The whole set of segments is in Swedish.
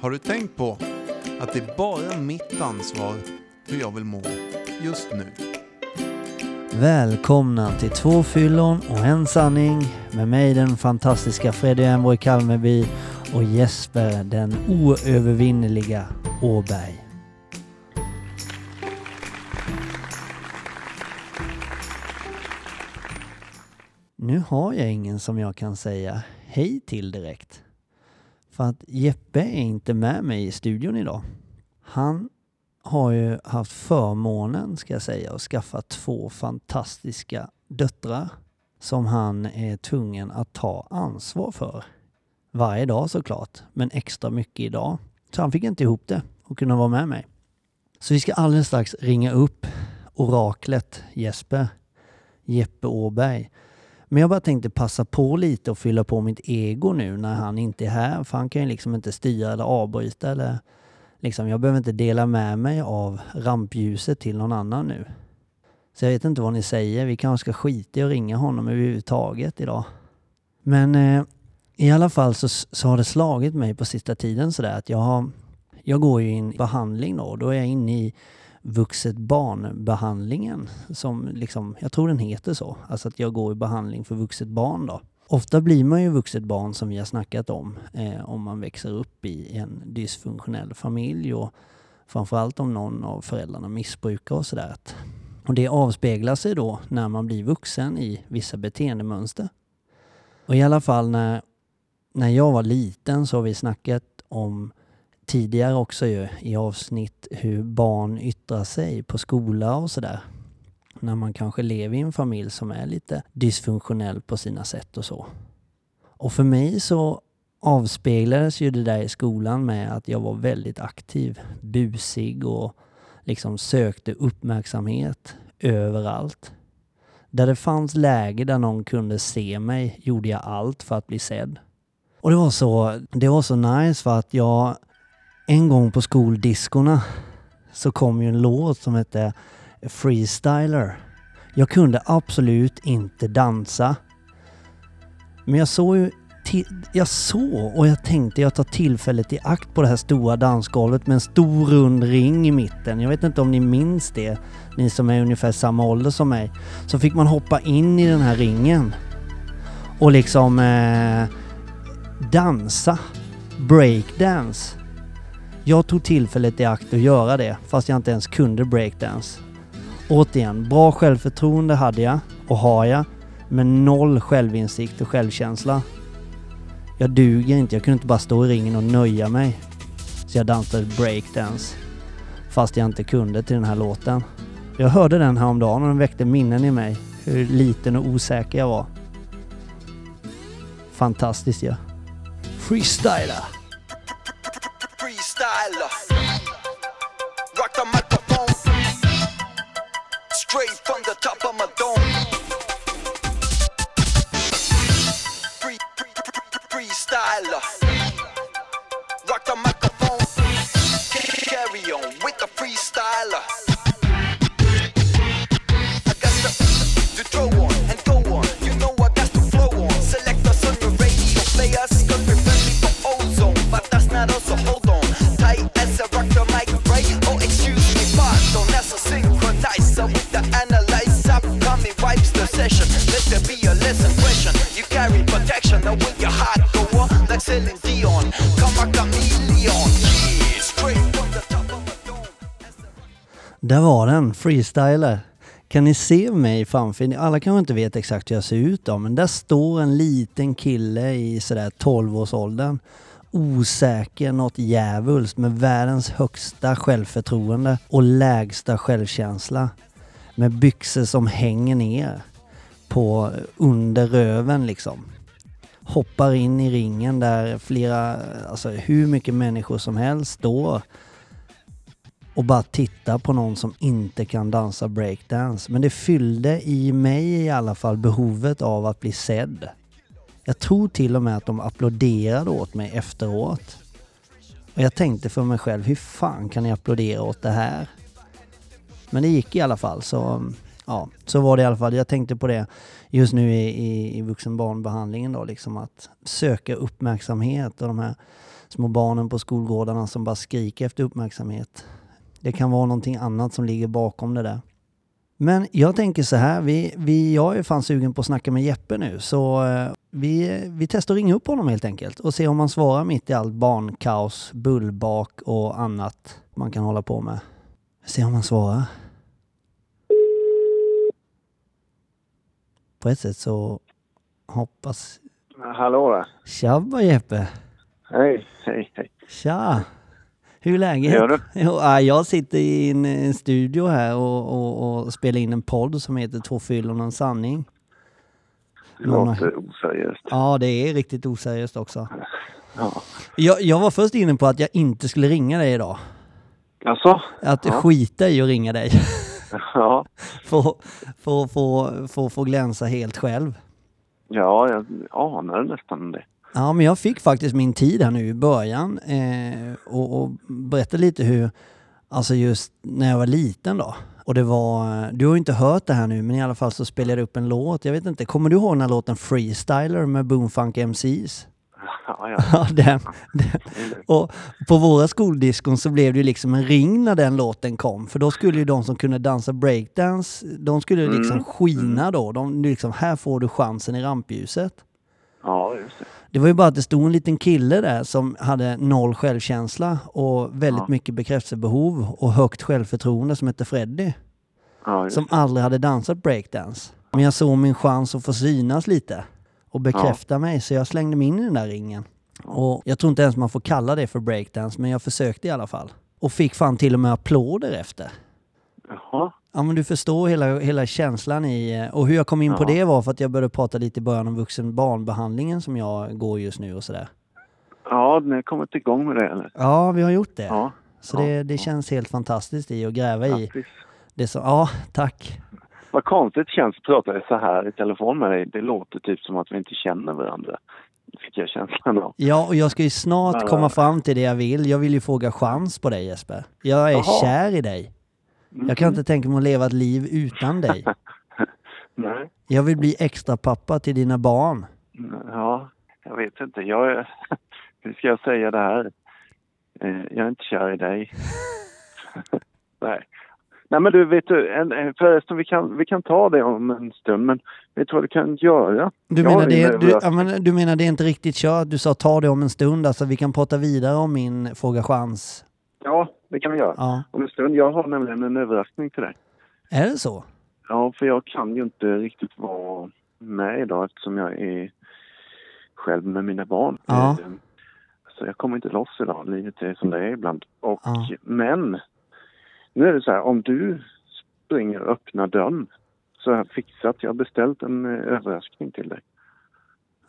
Har du tänkt på att det är bara mitt ansvar hur jag vill må just nu? Välkomna till två fyllon och en sanning med mig den fantastiska Freddy Emborg Kalmeby och Jesper den oövervinneliga Åberg. Nu har jag ingen som jag kan säga hej till direkt. För att Jeppe är inte med mig i studion idag. Han har ju haft förmånen, ska jag säga, att skaffa två fantastiska döttrar som han är tvungen att ta ansvar för. Varje dag såklart, men extra mycket idag. Så han fick inte ihop det och kunna vara med mig. Så vi ska alldeles strax ringa upp oraklet Jesper, Jeppe Åberg. Men jag bara tänkte passa på lite och fylla på mitt ego nu när han inte är här. För han kan ju liksom inte styra eller avbryta eller liksom, jag behöver inte dela med mig av rampljuset till någon annan nu. Så jag vet inte vad ni säger. Vi kanske ska skita i att ringa honom överhuvudtaget idag. Men eh, i alla fall så, så har det slagit mig på sista tiden sådär att jag har jag går ju in i behandling då. Då är jag inne i vuxet barnbehandlingen som liksom, jag tror den heter så. Alltså att jag går i behandling för vuxet barn då. Ofta blir man ju vuxet barn som vi har snackat om eh, om man växer upp i en dysfunktionell familj och framförallt om någon av föräldrarna missbrukar och sådär. Och det avspeglar sig då när man blir vuxen i vissa beteendemönster. Och i alla fall när, när jag var liten så har vi snackat om tidigare också ju i avsnitt hur barn yttrar sig på skola och sådär. När man kanske lever i en familj som är lite dysfunktionell på sina sätt och så. Och för mig så avspeglades ju det där i skolan med att jag var väldigt aktiv, busig och liksom sökte uppmärksamhet överallt. Där det fanns läge där någon kunde se mig gjorde jag allt för att bli sedd. Och det var så, det var så nice för att jag en gång på skoldiskorna så kom ju en låt som hette Freestyler. Jag kunde absolut inte dansa. Men jag såg ju jag såg och jag tänkte jag tar tillfället i akt på det här stora dansgolvet med en stor rund ring i mitten. Jag vet inte om ni minns det, ni som är ungefär samma ålder som mig. Så fick man hoppa in i den här ringen och liksom eh, dansa. Breakdance. Jag tog tillfället i akt att göra det, fast jag inte ens kunde breakdance. Återigen, bra självförtroende hade jag, och har jag, men noll självinsikt och självkänsla. Jag duger inte, jag kunde inte bara stå i ringen och nöja mig. Så jag dansade breakdance. Fast jag inte kunde till den här låten. Jag hörde den häromdagen och den väckte minnen i mig. Hur liten och osäker jag var. Fantastiskt ju. Ja. Freestyler! Freestyler. Rock the microphone. Straight from the top of my dome. Free, free, free, freestyler. Rock freestyler. Kan ni se mig framför Alla kanske inte vet exakt hur jag ser ut då, men där står en liten kille i sådär 12-årsåldern. Osäker något djävulskt med världens högsta självförtroende och lägsta självkänsla. Med byxor som hänger ner på under röven liksom. Hoppar in i ringen där flera, alltså hur mycket människor som helst står och bara titta på någon som inte kan dansa breakdance. Men det fyllde i mig i alla fall behovet av att bli sedd. Jag tror till och med att de applåderade åt mig efteråt. Och jag tänkte för mig själv, hur fan kan ni applådera åt det här? Men det gick i alla fall så ja, så var det i alla fall. Jag tänkte på det just nu i, i, i vuxenbarnbehandlingen då, liksom att söka uppmärksamhet och de här små barnen på skolgårdarna som bara skriker efter uppmärksamhet. Det kan vara någonting annat som ligger bakom det där. Men jag tänker så här, vi, vi, jag är fan sugen på att snacka med Jeppe nu, så eh, vi, vi testar att ringa upp honom helt enkelt och se om han svarar mitt i allt barnkaos, bullbak och annat man kan hålla på med. Se om han svarar. På ett sätt så hoppas... Hallå där. Tjabba Jeppe! Hej, hej, hej. Tja! Hur är läget? Gör du? Jo, ja, jag sitter i en, en studio här och, och, och spelar in en podd som heter Två fyllon och en sanning. Det låter oseriöst. Ja, det är riktigt oseriöst också. Ja. Jag, jag var först inne på att jag inte skulle ringa dig idag. Alltså? Att Ja. skita i att ringa dig. Ja. För att få glänsa helt själv. Ja, jag anade nästan det. Ja, men jag fick faktiskt min tid här nu i början eh, och, och berätta lite hur, alltså just när jag var liten då. Och det var, du har ju inte hört det här nu, men i alla fall så spelade jag upp en låt. Jag vet inte, kommer du ihåg den här låten Freestyler med Boomfunk MCs? Ja, ja. Ja, den, den. Och på våra skoldiskon så blev det ju liksom en ring när den låten kom. För då skulle ju de som kunde dansa breakdance, de skulle liksom Mm. skina då. De liksom, här får du chansen i rampljuset. ja just det. Det var ju bara att det stod en liten kille där som hade noll självkänsla och väldigt Ja. mycket bekräftelsebehov och högt självförtroende som hette Freddy. Ja, Som aldrig hade dansat breakdance. Men jag såg min chans att få synas lite och bekräfta mig så jag slängde mig in i den där ringen. Och jag tror inte ens man får kalla det för breakdance men jag försökte i alla fall. Och fick fan till och med applåder efter. Jaha. Ja men du förstår hela, hela känslan i, eh, och hur jag kom in på Ja. det var för att jag började prata lite i början om vuxen barnbehandlingen som jag går just nu och sådär. Ja, ni har kommit igång med det eller? Ja, vi har gjort det. Ja. Så ja, det, det känns helt fantastiskt i att gräva i det som, ja tack. Vad konstigt känns att prata så här i telefon med dig. Det låter typ som att vi inte känner varandra. Fick jag känslan av. Ja, och jag ska ju snart komma fram till det jag vill. Jag vill ju fråga chans på dig Jesper. Jag är Jaha. kär i dig. Jag kan inte tänka mig att leva ett liv utan dig. Nej. Jag vill bli extra pappa till dina barn. Ja, jag vet inte. Jag är... Hur ska jag säga det här? Eh, Jag är inte kär i dig. Nej. Nej men du, vet du, en, en- förresten vi kan, vi kan ta det om en stund, men vet du vad du kan göra? Du menar, det, du, ja, men, du menar det är inte riktigt kört? Du sa ta det om en stund, alltså vi kan prata vidare om min fråga chans. Ja, det kan vi göra. Ja, Om en stund. Jag har nämligen en överraskning till dig. är det så? Ja, för jag kan ju inte riktigt vara med idag eftersom jag är själv med mina barn. Ja. Eh, Så jag kommer inte loss idag. Livet är som det är ibland. Och, Ja. Men nu är det så här, om du springer och öppnar dörren så har jag fixat, jag har beställt en eh, överraskning till dig.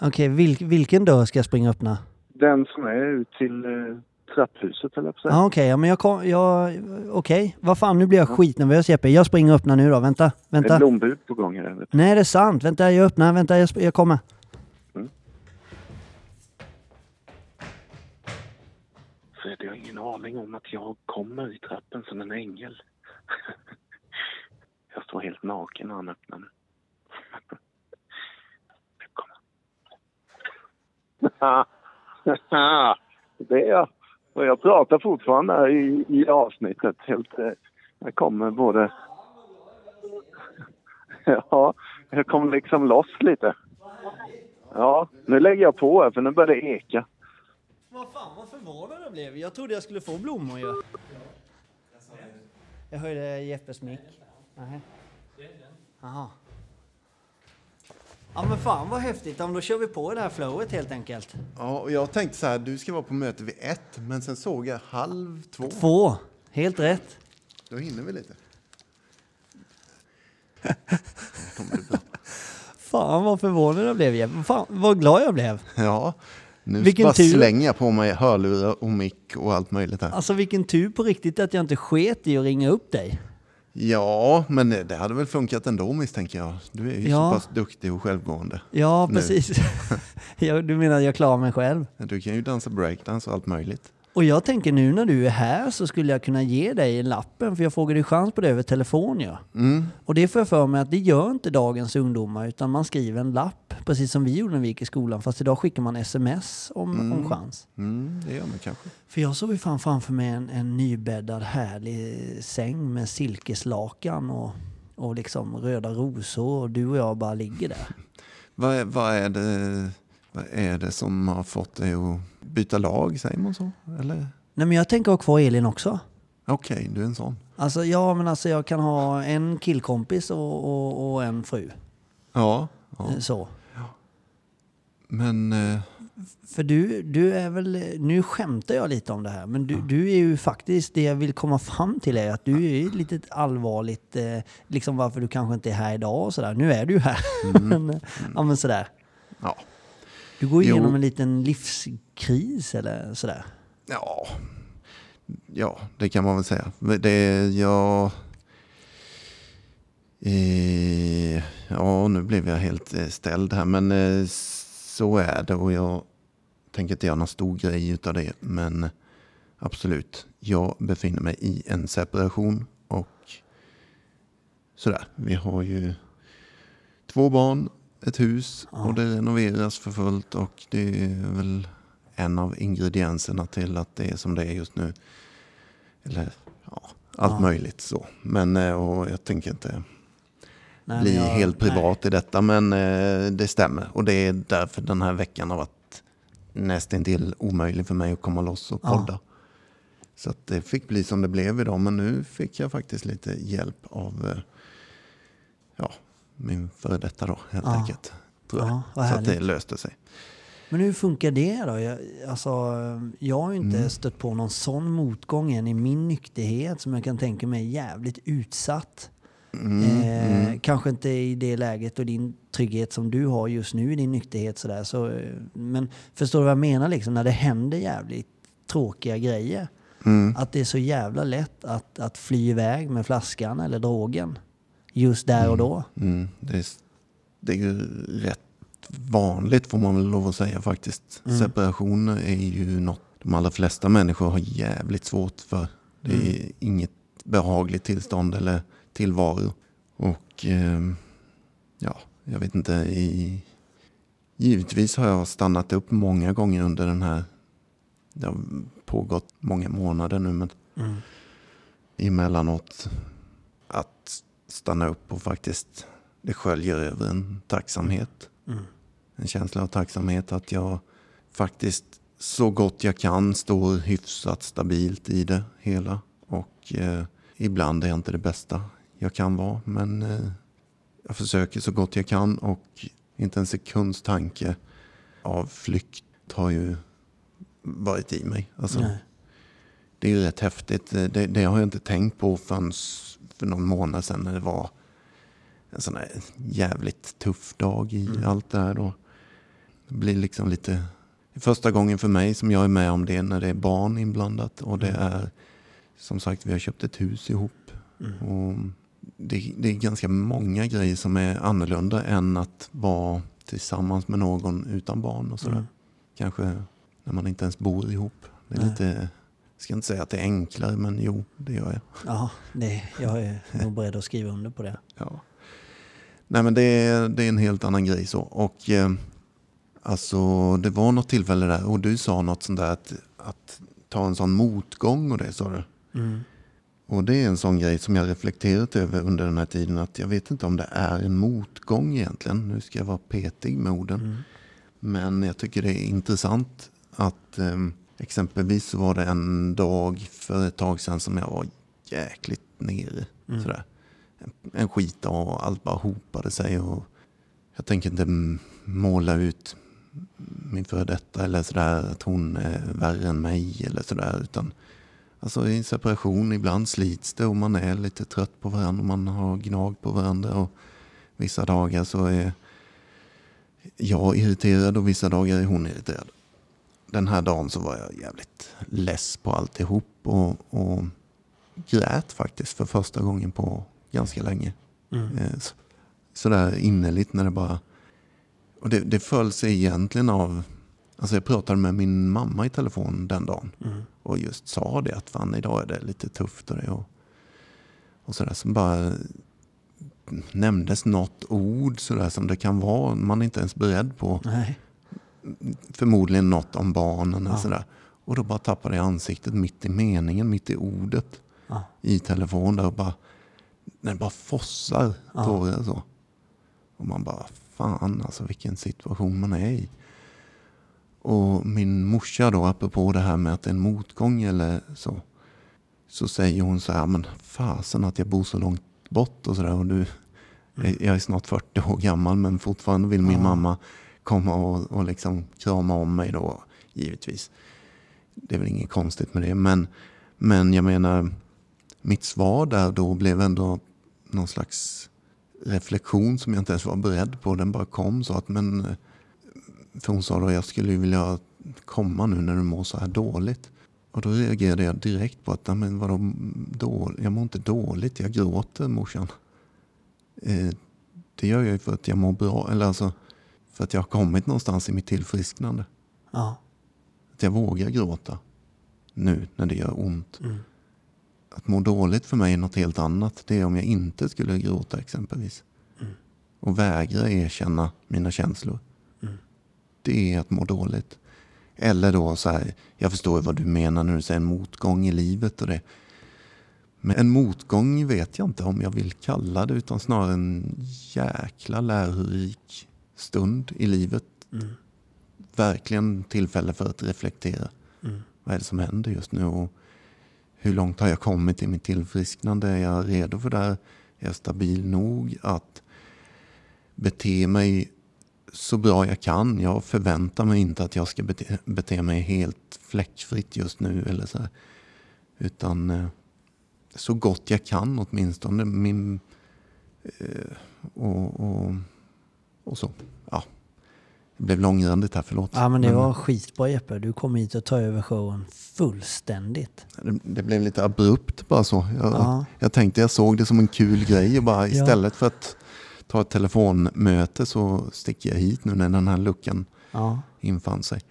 Okej, vil, vilken dörr ska jag springa och öppna? Den som är ut till eh, trapphuset eller på Ja, okej, ja, men jag kom, jag, okej. Vad fan, nu blir jag skitnervös Jeppe. Jag springer och öppnar nu då, vänta, Det är vänta. blombud på gång här. Nej, det är sant. Vänta, jag öppnar, vänta, jag, jag kommer. Fred, jag har ingen aning om att jag kommer i trappen som en ängel. jag står helt naken när han öppnar nu. Nu kommer han. Det är jag. Och jag pratar fortfarande i, i avsnittet. Helt, eh, jag kommer både... ja, jag kommer liksom loss lite. Ja, nu lägger jag på här för nu börjar det eka. Vad fan vad förvånad jag blev. Jag trodde jag skulle få blommor ju. Jag höjde Jeppes mick. Nej. Jaha. Ja men fan vad häftigt. Ja, då kör vi på det här flowet helt enkelt. Ja, och jag tänkte så här, du ska vara på möte vid ett, men sen såg jag halv två. Två. Helt rätt. Då hinner vi lite. Fan vad förvånad jag blev Jeppe. Fan vad glad jag blev. Ja, nu Vilken bara tur. slänger jag på mig hörlurar och mick och allt möjligt här. Alltså vilken tur på riktigt att jag inte sket i att ringa upp dig. Ja, men det hade väl funkat ändå misstänker jag. Du är ju Ja. så pass duktig och självgående. Ja Nu. precis. du menar jag klarar mig själv? Du kan ju dansa breakdance och allt möjligt. Och jag tänker nu när du är här så skulle jag kunna ge dig lappen, för jag frågade chans på det över telefon ja. Mm. Och det får jag för mig att det gör inte dagens ungdomar, utan man skriver en lapp, precis som vi gjorde när vi gick i skolan. Fast idag skickar man sms om, Mm. om chans. Mm, det gör man kanske. För jag såg ju fan framför mig en, en nybäddad härlig säng med silkeslakan och, och liksom röda rosor och du och jag bara ligger där. Vad är, vad, är det, vad är det som har fått dig att byta lag, säger man så? Eller? Nej men jag tänker ha kvar Elin också. Okej, du är en sån. Alltså ja men alltså jag kan ha en killkompis och, och, och en fru. Ja, ja. Eh, Så. men eh, För du, du är väl, nu skämtar jag lite om det här, men du, du är ju faktiskt, det jag vill komma fram till är att du är ju lite allvarligt, eh, liksom varför du kanske inte är här idag och sådär. Nu är du ju här. men, eh, ja men sådär. ja. Du går ju Jo. igenom en liten livskris eller sådär. Ja, ja, det kan man väl säga. Det, jag, eh, ja, nu blev jag helt eh, ställd här, men eh, så är det och jag tänker inte göra någon stor grej utav det. Men absolut, jag befinner mig i en separation och sådär. Vi har ju två barn, ett hus Ja. och det renoveras för fullt och det är väl en av ingredienserna till att det är som det är just nu. Eller ja, allt Ja. möjligt så. Men eh, och jag tänker inte Nej, bli jag- helt privat i detta. Men eh, det stämmer. Och det är därför den här veckan har varit nästintill omöjlig för mig att komma loss och Ja. podda. Så att det fick bli som det blev idag. Men nu fick jag faktiskt lite hjälp av eh, ja, min före detta då helt Ja. enkelt. Tror jag. Ja, Så att det löste sig. Men hur funkar det då? Jag, alltså, jag har ju inte Mm. stött på någon sån motgång än i min nykterhet som jag kan tänka mig är jävligt utsatt. Mm, eh, mm. Kanske inte i det läget och din trygghet som du har just nu i din nykterhet sådär. Så, eh, men förstår du vad jag menar liksom? När det händer jävligt tråkiga grejer. Mm. Att det är så jävla lätt att, att fly iväg med flaskan eller drogen. Just där och då. Mm, det, är, det är ju rätt vanligt får man väl lov att säga faktiskt. Mm. Separationer är ju något de allra flesta människor har jävligt svårt för. Det är Mm. inget behagligt tillstånd eller tillvaro. Och ehm, ja, jag vet inte. I, givetvis har jag stannat upp många gånger under den här. Det har pågått många månader nu men Mm. emellanåt att stanna upp och faktiskt det sköljer över en tacksamhet. Mm. En känsla av tacksamhet att jag faktiskt så gott jag kan står hyfsat stabilt i det hela. Och eh, ibland är jag inte det bästa jag kan vara. Men eh, jag försöker så gott jag kan och inte en sekunds tanke av flykt har ju varit i mig. Alltså, Nej. Det är ju rätt häftigt. Det, det har jag inte tänkt på förrän för någon månad sedan när det var en sån här jävligt tuff dag i Mm. allt det här. Då. Det blir liksom lite första gången för mig som jag är med om det när det är barn inblandat. Och det Mm. är som sagt vi har köpt ett hus ihop. Mm. Och det, det är ganska många grejer som är annorlunda än att vara tillsammans med någon utan barn och sådär. Mm. Kanske när man inte ens bor ihop. Det är Nej. lite, jag ska inte säga att det är enklare, men jo, det gör jag. Ja, det, jag är nog beredd att skriva under på det. Ja. Nej, men det är, det är en helt annan grej så. Och eh, alltså, det var något tillfälle där och du sa något sånt där att, att ta en sån motgång och det sa du. Mm. Och det är en sån grej som jag reflekterat över under den här tiden. Att jag vet inte om det är en motgång egentligen. Nu ska jag vara petig med orden. Mm. Men jag tycker det är intressant att eh, exempelvis så var det en dag för ett tag sedan som jag var jäkligt nere. Mm. Sådär. En, en skitdag och allt bara hopade sig. Och jag tänker inte måla ut min före detta eller sådär att hon är värre än mig eller sådär. Utan alltså i separation ibland slits det och man är lite trött på varandra och man har gnag på varandra. Och vissa dagar så är jag irriterad och vissa dagar är hon irriterad. Den här dagen så var jag jävligt less på alltihop och, och grät faktiskt för första gången på ganska länge. Mm. Eh, så- Sådär innerligt när det bara... Och det, det föll sig egentligen av Alltså jag pratade med min mamma i telefon den dagen Mm. och just sa det att fan idag är det lite tufft och det och, och sådär som bara nämndes något ord sådär som det kan vara. Man är inte ens beredd på. Nej. Förmodligen något om barnen Ja. eller sådär. Och då bara tappade jag ansiktet mitt i meningen, mitt i ordet Ja. i telefon där och bara, när det bara fossar Ja. tårar så. Och man bara, fan alltså vilken situation man är i. Och min morsa då, apropå det här med att det är en motgång eller så. Så säger hon så här, men fasen att jag bor så långt bort och sådär. Och du, jag- jag är snart 40 år gammal men fortfarande vill min mamma komma och, och liksom krama om mig då, givetvis. Det är väl inget konstigt med det. Men, men jag menar, mitt svar där då blev ändå någon slags reflektion som jag inte ens var beredd på. Den bara kom så att men för hon sa då jag skulle ju vilja komma nu när du mår så här dåligt. Och då reagerade jag direkt på att men vadå, då, jag mår inte dåligt, jag gråter morsan. Eh, det gör jag ju för att jag mår bra, eller alltså för att jag har kommit någonstans i mitt tillfrisknande. Ja. Att jag vågar gråta nu när det gör ont. Mm. Att må dåligt för mig är något helt annat. Det är om jag inte skulle gråta exempelvis. Mm. Och vägra erkänna mina känslor. Mm. Det är att må dåligt. Eller då så här, jag förstår vad du menar när du säger en motgång i livet och det. Men en motgång vet jag inte om jag vill kalla det utan snarare en jäkla lärorik stund i livet. Mm. Verkligen tillfälle för att reflektera. Mm. Vad är det som händer just nu? Och hur långt har jag kommit i mitt tillfrisknande? Är jag redo för det här? Är jag stabil nog att bete mig så bra jag kan? Jag förväntar mig inte att jag ska bete, bete mig helt fläckfritt just nu. Eller så här. Utan eh, så gott jag kan åtminstone. Min, eh, och, och, och så. Ja. Det blev långrandigt här, förlåt. Ja men det var skitbra Jeppe. Du kom hit och tog över showen fullständigt. Det, det blev lite abrupt bara så. Jag, Ja. jag tänkte jag såg det som en kul grej och bara Ja. istället för att ta ett telefonmöte så sticker jag hit nu när den här luckan Ja. infann sig.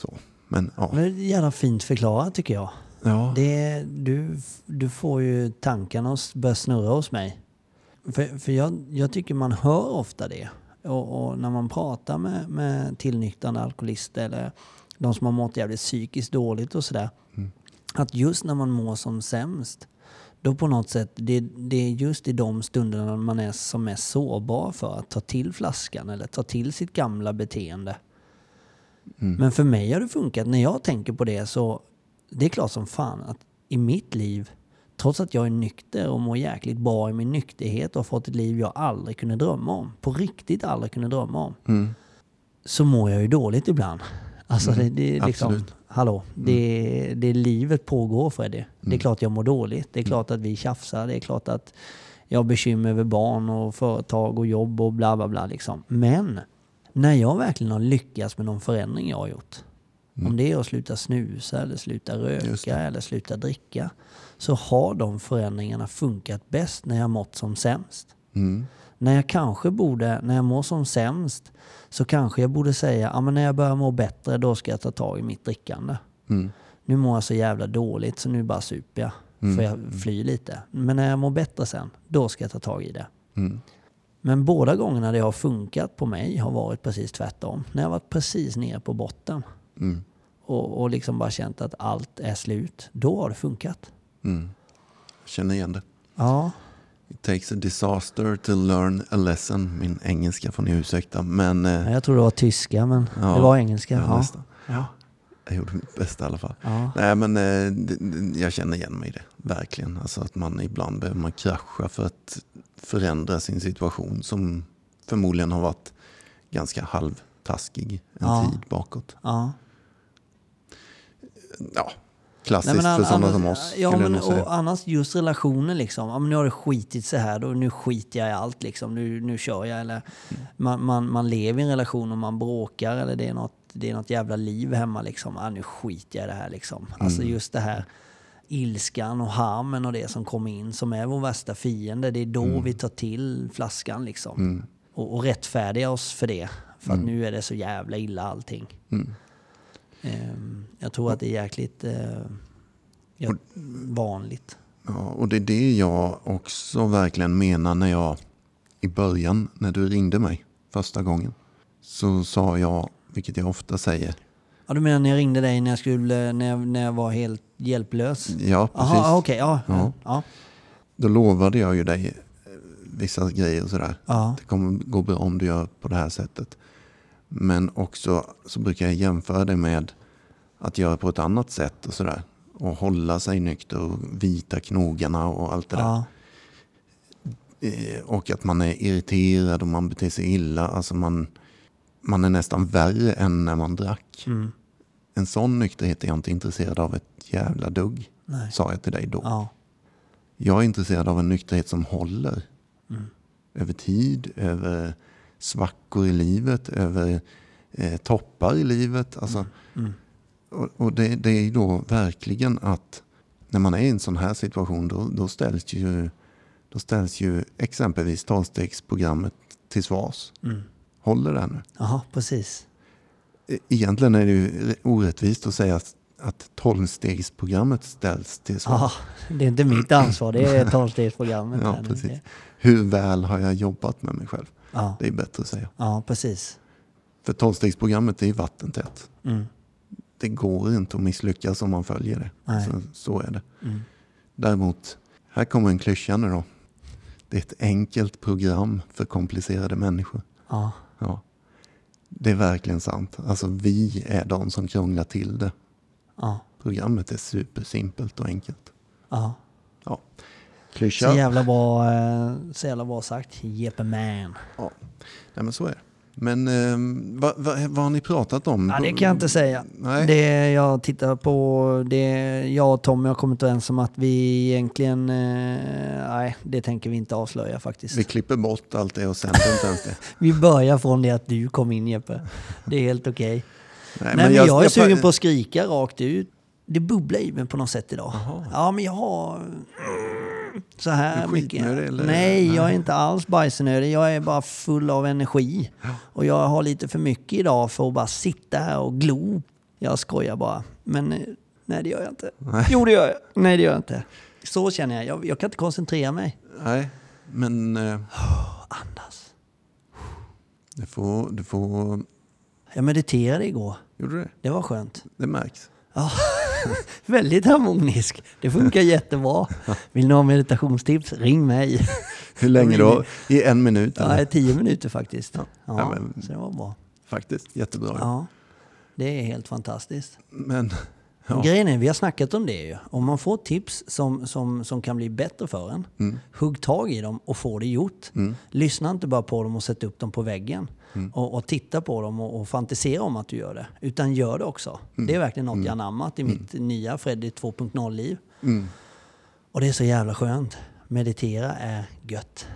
Så, men ja. Men det är jävla fint förklarat tycker jag. ja. Det, du, du får ju tankarna att börja snurra hos mig. För, för jag, jag tycker man hör ofta det. Och, och när man pratar med, med tillnyktrande alkoholister eller de som har mått jävligt psykiskt dåligt och sådär. Mm. Att just när man mår som sämst, då på något sätt, det, det är just i de stunderna man är som mest sårbar för att ta till flaskan eller ta till sitt gamla beteende. Mm. Men för mig har det funkat. När jag tänker på det så det är klart som fan att i mitt liv, trots att jag är nykter och mår jäkligt bra i min nykterhet och har fått ett liv jag aldrig kunde drömma om, på riktigt aldrig kunde drömma om, Mm. så mår jag ju dåligt ibland. Alltså Mm, det, det är liksom, absolut. hallå, det, det livet pågår Freddy. Det är Mm. klart jag mår dåligt. Det är klart att vi tjafsar. Det är klart att jag har bekymmer över barn och företag och jobb och bla bla bla liksom. Men när jag verkligen har lyckats med någon förändring jag har gjort. Om det är att sluta snusa eller sluta Mm. Röka eller sluta dricka. Så har de förändringarna funkat bäst när jag mått som sämst. Mm. När jag kanske borde, när jag mår som sämst, så kanske jag borde säga, men när jag börjar må bättre då ska jag ta tag i mitt drickande. Mm. Nu mår jag så jävla dåligt så nu bara super jag. Mm. För jag flyr lite. Men när jag mår bättre sen, då ska jag ta tag i det. Mm. Men båda gångerna det har funkat på mig har varit precis tvärtom. När jag varit precis nere på botten Mm. och, och liksom bara känt att allt är slut, då har det funkat. Mm. Jag känner igen det. Ja, It takes a disaster to learn a lesson. Min engelska får ni ursäkta. Men eh, jag tror det var tyska men Ja, det var engelska. ja, Ja. jag gjorde mitt bästa i alla fall. Ja. Nej men eh, jag känner igen mig i det. Verkligen. Alltså att man ibland behöver man krascha för att förändra sin situation som förmodligen har varit ganska halvtaskig en tid bakåt. Ja. Klassiskt Nej, för an- sådana som oss. Ja, men och annars just relationer liksom. Ja, men nu har det skitit sig här, då, nu skiter jag i allt liksom. Nu, nu kör jag. Eller Mm. man, man, man lever i en relation och man bråkar eller det är något, det är något jävla liv hemma liksom. Ja, nu skiter jag i det här liksom. Alltså Mm. just det här ilskan och harmen och det som kommer in som är vår värsta fiende. Det är då vi tar till flaskan liksom. Mm. Och, och rättfärdiga oss för det. För att Mm. nu är det så jävla illa allting. Ehm, jag tror att det är jäkligt eh, vanligt. Ja, och det är det jag också verkligen menar när jag i början, när du ringde mig första gången, så sa jag, vilket jag ofta säger, Ja, du menar när jag ringde dig när jag, skulle, när jag, när jag var helt hjälplös? ja precis, Jaha, okej. ja, Ja. ja. Ja. då lovade jag ju dig eh, vissa grejer och sådär. ja. Det kommer gå bra om du gör på det här sättet. Men också så brukar jag jämföra det med att göra på ett annat sätt och sådär. Och hålla sig nykter och vita knogarna och allt det där. ja. Eh, Och att man är irriterad och man beter sig illa. Alltså man, man är nästan värre än när man drack. Mm. En sån nykterhet är jag inte intresserad av ett jävla dugg, Nej. sa jag till dig då. Ja. Jag är intresserad av en nykterhet som håller. Mm. Över tid, över svackor i livet, över eh, toppar i livet. Alltså, Mm. och och det, det är ju då verkligen att när man är i en sån här situation då, då, ställs, ju, då ställs ju exempelvis tolvstegsprogrammet till svars. Mm. Håller det nu? Jaha, precis. E- Egentligen är det ju orättvist att säga att, att tolvstegsprogrammet ställs till svars. Ja, det är inte mitt ansvar, det är tolvstegsprogrammet. Ja, precis. Hur väl har jag jobbat med mig själv? Ja, Det är bättre att säga. ja, precis. För tolvstegsprogrammet är ju vattentätt. Mm. Det går inte att misslyckas om man följer det. Nej. Så, så är det. Mm. Däremot, här kommer en klyscha nu då. Det är ett enkelt program för komplicerade människor. Ja, Ja. Det är verkligen sant. Alltså vi är de som krånglar till det. ja, Programmet är supersimpelt och enkelt. ja. Ja. Så Klyscha. jävla bra, eh, så jävla bra sagt. Jeppe man. Ja. Nej, men så är det. Men eh, vad, vad, vad har ni pratat om? Ja, det kan jag inte säga. Nej. Det jag tittar på, det jag och Tommy har kommit överens om att vi egentligen, eh, nej det tänker vi inte avslöja faktiskt. Vi klipper bort allt det och sänder inte ens det. Vi börjar från det att du kom in Jeppe. Det är helt okej. Nej, Nej, men jag, är sugen på att skrika rakt ut. Det bubblar i mig på något sätt idag. Jaha. Ja, men jag har så här mycket. eller? Nej, jag är inte alls bajsnödig. Jag är bara full av energi. Och jag har lite för mycket idag för att bara sitta här och glo. Jag skojar bara. Men eh, nej, det gör jag inte. Nej. Jo, det gör jag. Nej, det gör jag inte. Så känner jag. Jag, jag kan inte koncentrera mig. Nej, men eh, Andas. du får, du får... Jag mediterade igår. Gjorde du det? Det var skönt. Det märks. Ja, väldigt harmonisk. Det funkar jättebra. Vill ni ha meditationstips? Ring mig. Hur länge då? I en minut? Ja, Eller? tio minuter faktiskt. Ja, Ja, men- så det var bra. Faktiskt, jättebra. Ja, det är helt fantastiskt. Men, ja. Grejen är, vi har snackat om det ju. Om man får tips som, som, som kan bli bättre för en, Mm. hugg tag i dem och få det gjort. Mm. Lyssna inte bara på dem och sätt upp dem på väggen. Mm. Och, och titta på dem och, och fantisera om att du gör det. Utan gör det också. Det är verkligen något jag anammat i mitt nya Freddy 2.0-liv. Mm. Och det är så jävla skönt. Meditera är gött.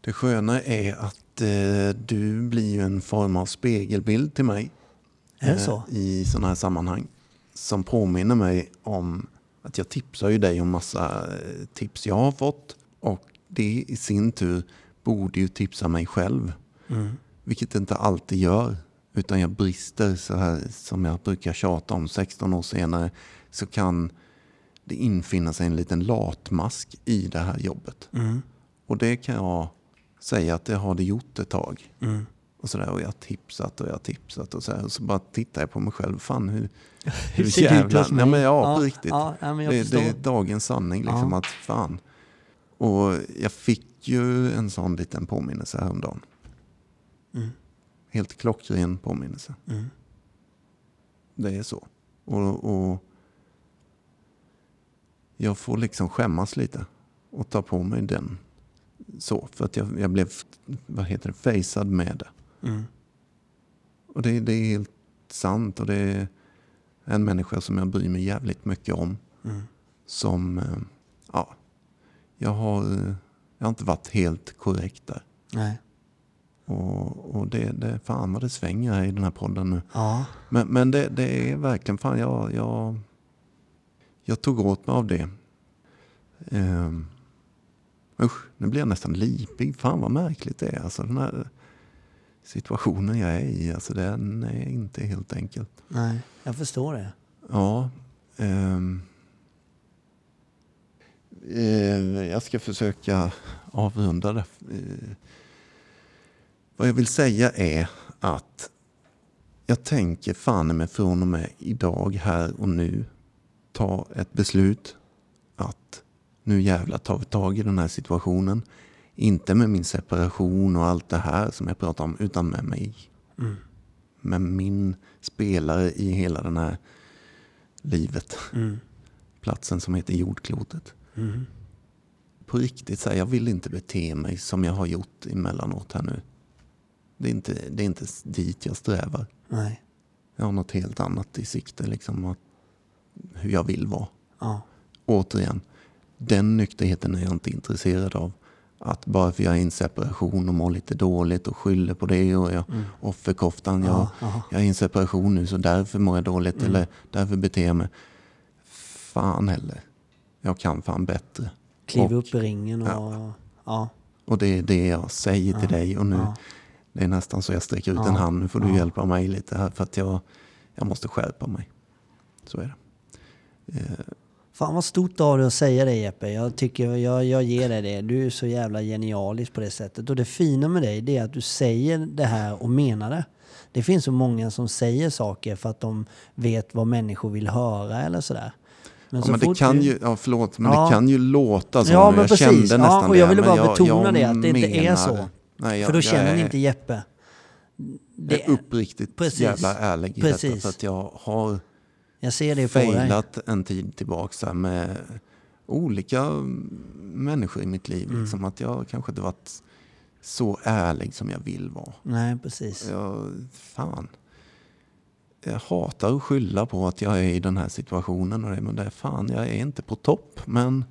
Det sköna är att eh, du blir ju en form av spegelbild till mig. Är det eh, så? I sådana här sammanhang. Som påminner mig om att jag tipsar ju dig om massa eh, tips jag har fått. Och det i sin tur borde ju tipsa mig själv. Mm. Vilket det inte alltid gör. Utan jag brister så här som jag brukar tjata om 16 år senare. Så kan det infinna sig en liten latmask i det här jobbet. Mm. Och det kan jag säga att det har det gjort ett tag. Mm. Och, så där, och jag har tipsat och jag har tipsat och så. Och så bara tittar jag på mig själv. Fan hur, Hur hos mig? Nej, men ja, på riktigt. Ja, ja, det, det är dagens sanning liksom Ja. att fan. Och jag fick ju en sån liten påminnelse häromdagen. Mm. Helt klockren påminnelse. Mm. Det är så. Och, och jag får liksom skämmas lite och ta på mig den. Så, för att jag, jag blev, vad heter det, facead med det. Mm. Och det, det är helt sant och det är en människa som jag bryr mig jävligt mycket om. Mm. Som, eh, ja, jag har, jag har inte varit helt korrekt där. Nej. Och, och det, det, fan vad det svänger här i den här podden nu. Ja. Men, men det, det är verkligen, fan jag, jag, jag tog åt mig av det. Um, usch, nu blir jag nästan lipig. Fan vad märkligt det är. Alltså, den här situationen jag är i. Alltså den är inte helt enkelt. Nej, jag förstår det. Ja. ehm. Eh, jag ska försöka avrunda det. Eh, vad jag vill säga är att jag tänker fan med från och med idag, här och nu, ta ett beslut att nu jävlar tar vi tag i den här situationen. Inte med min separation och allt det här som jag pratar om, utan med mig. Mm. Med min spelare i hela den här livet. Mm. Platsen som heter jordklotet. Mm. På riktigt, så här, jag vill inte bete mig som jag har gjort emellanåt här nu. Det är inte, det är inte dit jag strävar. Nej. Jag har något helt annat i sikte, liksom att, hur jag vill vara. Ja. Återigen, den nykterheten är jag inte intresserad av. Att bara för jag är i en separation och mår lite dåligt och skyller på det och jag Mm. offerkoftan. Jag, Ja, ja. jag är i en separation nu så därför mår jag dåligt Mm. eller därför beter jag mig. Fan heller. Jag kan fan bättre. Kliv Och- upp i ringen och... Ja. Ja. Och det är det jag säger till Ja, dig och nu. ja. Det är nästan så jag sträcker ut en hand. Nu får du hjälpa mig lite här för att jag, jag måste skärpa mig. Så är det. Eh, Fan vad stort av dig att säga det Jeppe. Jag tycker jag, jag ger dig det. Du är så jävla genialisk på det sättet. Och det fina med dig det är att du säger det här och menar det. Det finns så många som säger saker för att de vet vad människor vill höra eller sådär. Men ja, så men det kan du- ju, ja, förlåt, men Ja. det kan ju låta så. Ja, men jag precis. kände Ja, nästan och jag det, ville bara betona det, att det inte är så. Nej, jag, För då jag känner ni inte Jeppe. Jag är uppriktigt Precis. jävla ärlig i detta. Precis. För att jag har Jag ser det på dig. failat en tid tillbaka med olika människor i mitt liv. Mm. Liksom, att jag kanske inte varit så ärlig som jag vill vara. Nej, precis. Jag, fan. Jag hatar att skylla på att jag är i den här situationen. Och det, men det är fan, jag är inte på topp. Men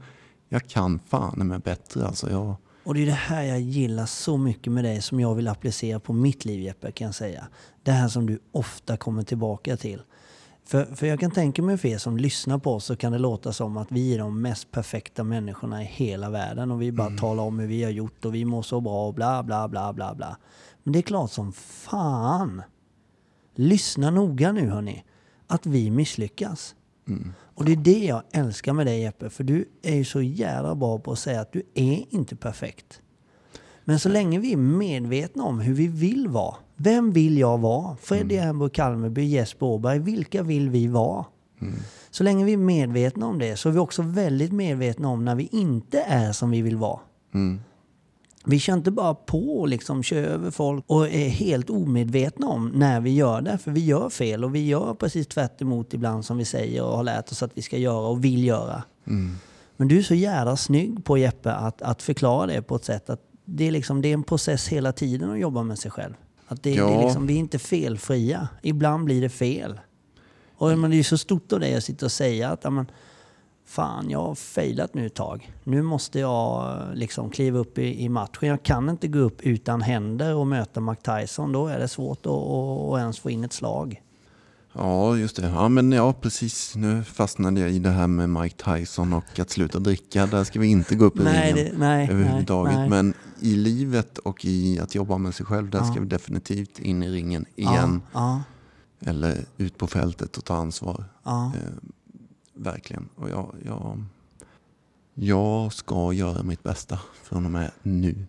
jag kan fan med bättre. Alltså jag, Och det är det här jag gillar så mycket med dig som jag vill applicera på mitt liv Jeppe kan jag säga. Det här som du ofta kommer tillbaka till. För, för jag kan tänka mig för er som lyssnar på oss så kan det låta som att vi är de mest perfekta människorna i hela världen och vi bara talar om hur vi har gjort och vi mår så bra och bla bla bla bla bla. Men det är klart som fan. Lyssna noga nu hörni. Att vi misslyckas. mm, Och det är det jag älskar med dig Jeppe, för du är ju så jävla bra på att säga att du är inte perfekt. Men så länge vi är medvetna om hur vi vill vara. Vem vill jag vara? Freddy Ernborg Kalmerby, Jesper Åberg. Vilka vill vi vara? mm, Så länge vi är medvetna om det så är vi också väldigt medvetna om när vi inte är som vi vill vara. mm, Vi kör inte bara på och liksom kör över folk och är helt omedvetna om när vi gör det. För vi gör fel och vi gör precis tvärt emot ibland som vi säger och har lärt oss att vi ska göra och vill göra. mm. Men du är så jävla snygg på Jeppe att, att förklara det på ett sätt att det är, liksom, det är en process hela tiden att jobba med sig själv. Att det, det är Ja. liksom, vi är inte felfria. Ibland blir det fel. Och men det är så stort av dig att sitta och säga att ja, men, fan, jag har failat nu ett tag. Nu måste jag liksom kliva upp i, i matchen. Jag kan inte gå upp utan händer och möta Mike Tyson. Då är det svårt att ens få in ett slag. Ja, just det. Ja, men ja, precis. Nu fastnade jag i det här med Mike Tyson och att sluta dricka. Där ska vi inte gå upp i Nej, ringen det, nej, överhuvudtaget. nej, nej. Men i livet och i att jobba med sig själv, där Ja. ska vi definitivt in i ringen igen. Ja, Eller ut på fältet och ta ansvar. ja, Eh, verkligen. Och jag, jag, jag ska göra mitt bästa från och med nu.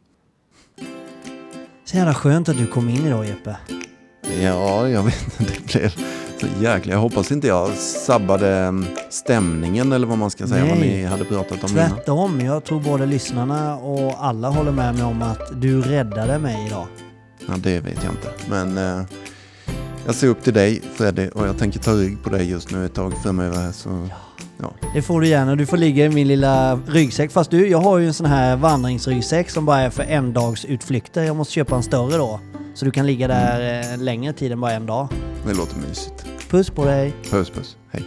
Så jävla skönt att du kom in idag Jeppe. Ja, jag vet. Det blev så jäkla... Jag hoppas inte jag sabbade mm, stämningen eller vad man ska säga. Vad Nej. ni hade pratat om innan. Tvärtom, jag tror både lyssnarna och alla håller med mig om att du räddade mig idag. Ja, det vet jag inte. Men eh, jag ser upp till dig Freddy och jag tänker ta rygg på dig just nu ett tag framöver. här, Så, ja. Det får du gärna. Du får ligga i min lilla ryggsäck. Fast du, jag har ju en sån här vandringsryggsäck som bara är för en dags utflykter. Jag måste köpa en större då. Så du kan ligga där eh, längre tid än bara en dag. Det låter mysigt. Puss på dig! Puss puss. Hej.